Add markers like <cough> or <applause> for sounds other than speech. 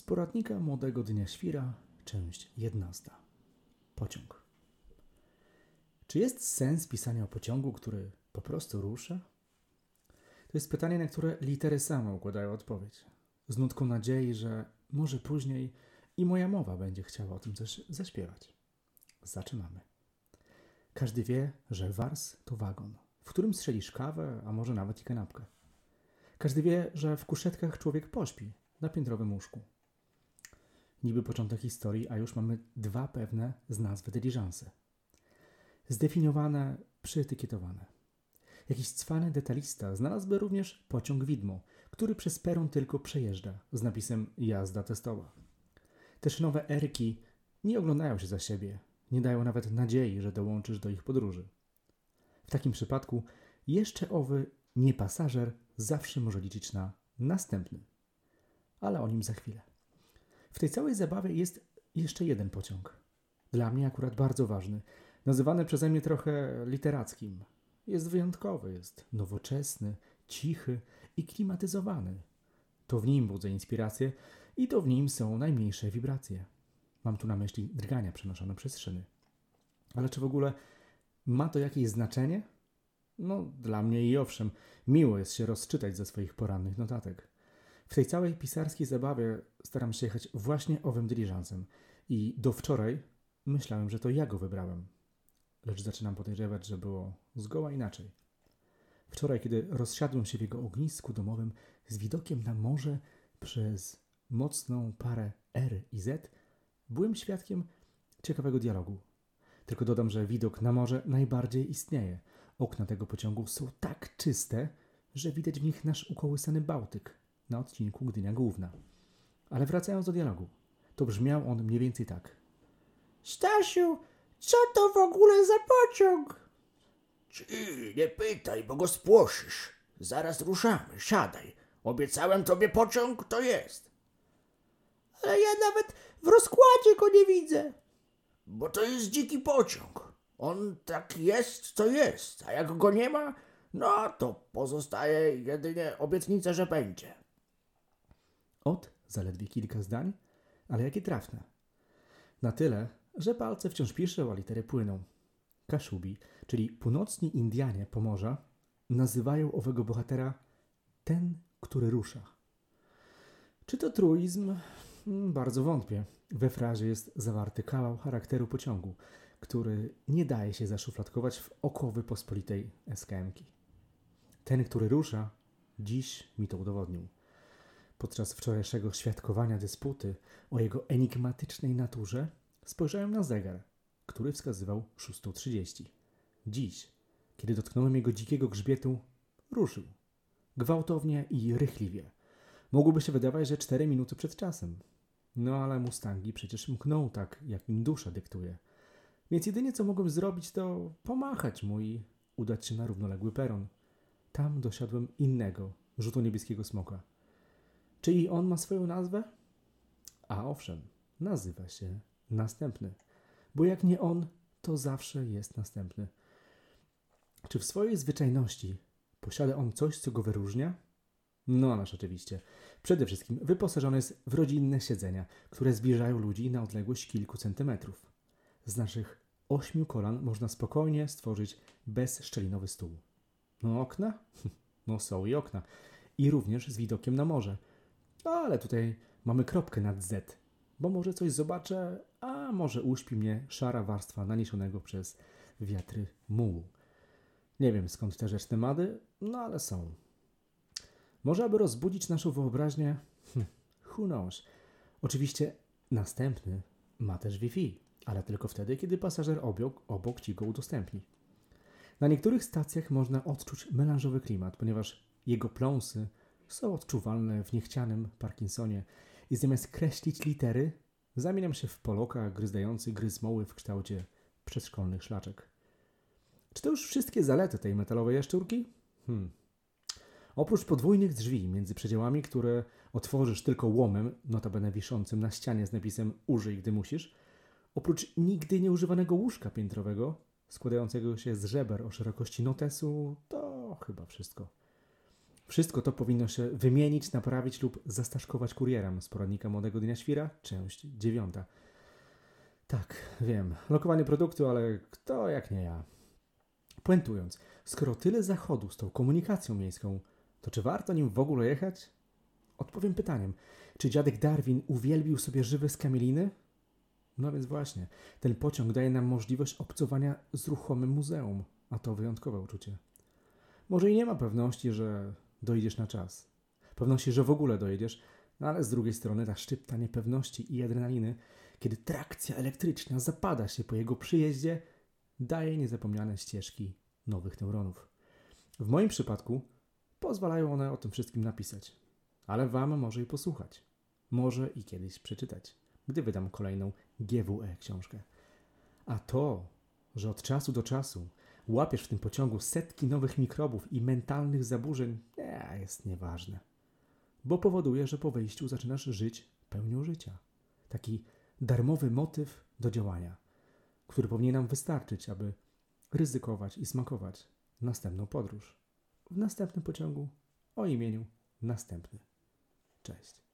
Z poradnika Młodego Dnia Świra, część 11. Pociąg. Czy jest sens pisania o pociągu, który po prostu rusza? To jest pytanie, na które litery same układają odpowiedź. Z nutką nadziei, że może później i moja mowa będzie chciała o tym coś zaśpiewać. Zaczynamy. Każdy wie, że wars to wagon, w którym strzelisz kawę, a może nawet i kanapkę. Każdy wie, że w kuszetkach człowiek pośpi na piętrowym łóżku. Niby początek historii, a już mamy dwa pewne z nazwy dyliżanse. Zdefiniowane, przyetykietowane. Jakiś cwany detalista znalazłby również pociąg widmo, który przez peron tylko przejeżdża z napisem jazda testowa. Też nowe erki nie oglądają się za siebie, nie dają nawet nadziei, że dołączysz do ich podróży. W takim przypadku jeszcze owy nie pasażer zawsze może liczyć na następny. Ale o nim za chwilę. W tej całej zabawie jest jeszcze jeden pociąg. Dla mnie akurat bardzo ważny, nazywany przeze mnie trochę literackim. Jest wyjątkowy, jest nowoczesny, cichy i klimatyzowany. To w nim budzę inspirację i to w nim są najmniejsze wibracje. Mam tu na myśli drgania przenoszone przez szyny. Ale czy w ogóle ma to jakieś znaczenie? No, dla mnie i owszem, miło jest się rozczytać ze swoich porannych notatek. W tej całej pisarskiej zabawie staram się jechać właśnie owym dyliżansem i do wczoraj myślałem, że to ja go wybrałem. Lecz zaczynam podejrzewać, że było zgoła inaczej. Wczoraj, kiedy rozsiadłem się w jego ognisku domowym z widokiem na morze przez mocną parę R i Z, byłem świadkiem ciekawego dialogu. Tylko dodam, że widok na morze najbardziej istnieje. Okna tego pociągu są tak czyste, że widać w nich nasz ukołysany Bałtyk na odcinku Gdynia Główna. Ale wracając do dialogu, to brzmiał on mniej więcej tak. Stasiu, co to w ogóle za pociąg? Ci, nie pytaj, bo go spłoszysz. Zaraz ruszamy, siadaj. Obiecałem tobie pociąg, to jest. Ale ja nawet w rozkładzie go nie widzę. Bo to jest dziki pociąg. On tak jest, co jest, a jak go nie ma, no to pozostaje jedynie obietnica, że będzie. Od zaledwie kilka zdań, ale jakie trafne. Na tyle, że palce wciąż piszą, a litery płyną. Kaszubi, czyli północni Indianie Pomorza, nazywają owego bohatera ten, który rusza. Czy to truizm? Hmm, Bardzo wątpię. We frazie jest zawarty kawał charakteru pociągu, który nie daje się zaszufladkować w okowy pospolitej SKM-ki. Ten, który rusza, dziś mi to udowodnił. Podczas wczorajszego świadkowania dysputy o jego enigmatycznej naturze spojrzałem na zegar, który wskazywał 6.30. Dziś, kiedy dotknąłem jego dzikiego grzbietu, ruszył. Gwałtownie i rychliwie. Mogłoby się wydawać, że 4 minuty przed czasem. No ale Mustangi przecież mkną tak, jak im dusza dyktuje. Więc jedynie co mogłem zrobić, to pomachać mu i udać się na równoległy peron. Tam dosiadłem innego, żółto-niebieskiego smoka. Czy i on ma swoją nazwę? A owszem, nazywa się Następny. Bo jak nie on, to zawsze jest następny. Czy w swojej zwyczajności posiada on coś, co go wyróżnia? No, nasz oczywiście. Przede wszystkim wyposażony jest w rodzinne siedzenia, które zbliżają ludzi na odległość kilku centymetrów. Z naszych ośmiu kolan można spokojnie stworzyć bezszczelinowy stół. No okna? <laughs> No są i okna. I również z widokiem na morze. No, ale tutaj mamy kropkę nad Z, bo może coś zobaczę, a może uśpi mnie szara warstwa naniesionego przez wiatry mułu. Nie wiem skąd te rzeczne mady, no ale są. Może aby rozbudzić naszą wyobraźnię? Hm, who knows? Oczywiście następny ma też Wi-Fi, ale tylko wtedy, kiedy pasażer obok, obok ci go udostępni. Na niektórych stacjach można odczuć melanżowy klimat, ponieważ jego pląsy są odczuwalne w niechcianym Parkinsonie i zamiast kreślić litery, zamieniam się w poloka gryzdający gryz moły w kształcie przedszkolnych szlaczek. Czy to już wszystkie zalety tej metalowej jaszczurki? Hmm. Oprócz podwójnych drzwi między przedziałami, które otworzysz tylko łomem, notabene wiszącym na ścianie z napisem użyj, gdy musisz, oprócz nigdy nieużywanego łóżka piętrowego, składającego się z żeber o szerokości notesu, to chyba wszystko. Wszystko to powinno się wymienić, naprawić lub zastaszkować kurierem z poradnika Młodego Dnia Świra, część dziewiąta. Tak, wiem, lokowanie produktu, ale kto jak nie ja. Puentując, skoro tyle zachodu z tą komunikacją miejską, to czy warto nim w ogóle jechać? Odpowiem pytaniem, czy dziadek Darwin uwielbił sobie żywe skamieliny? No więc właśnie, ten pociąg daje nam możliwość obcowania z ruchomym muzeum, a to wyjątkowe uczucie. Może i nie ma pewności, że dojdziesz na czas. Pewności, że w ogóle dojedziesz, no ale z drugiej strony ta szczypta niepewności i adrenaliny, kiedy trakcja elektryczna zapada się po jego przyjeździe, daje niezapomniane ścieżki nowych neuronów. W moim przypadku pozwalają one o tym wszystkim napisać, ale Wam może i posłuchać, może i kiedyś przeczytać, gdy wydam kolejną GWE książkę. A to, że od czasu do czasu łapiesz w tym pociągu setki nowych mikrobów i mentalnych zaburzeń, nie, jest nieważne. Bo powoduje, że po wyjściu zaczynasz żyć pełnią życia. Taki darmowy motyw do działania, który powinien nam wystarczyć, aby ryzykować i smakować następną podróż w następnym pociągu o imieniu następny. Cześć.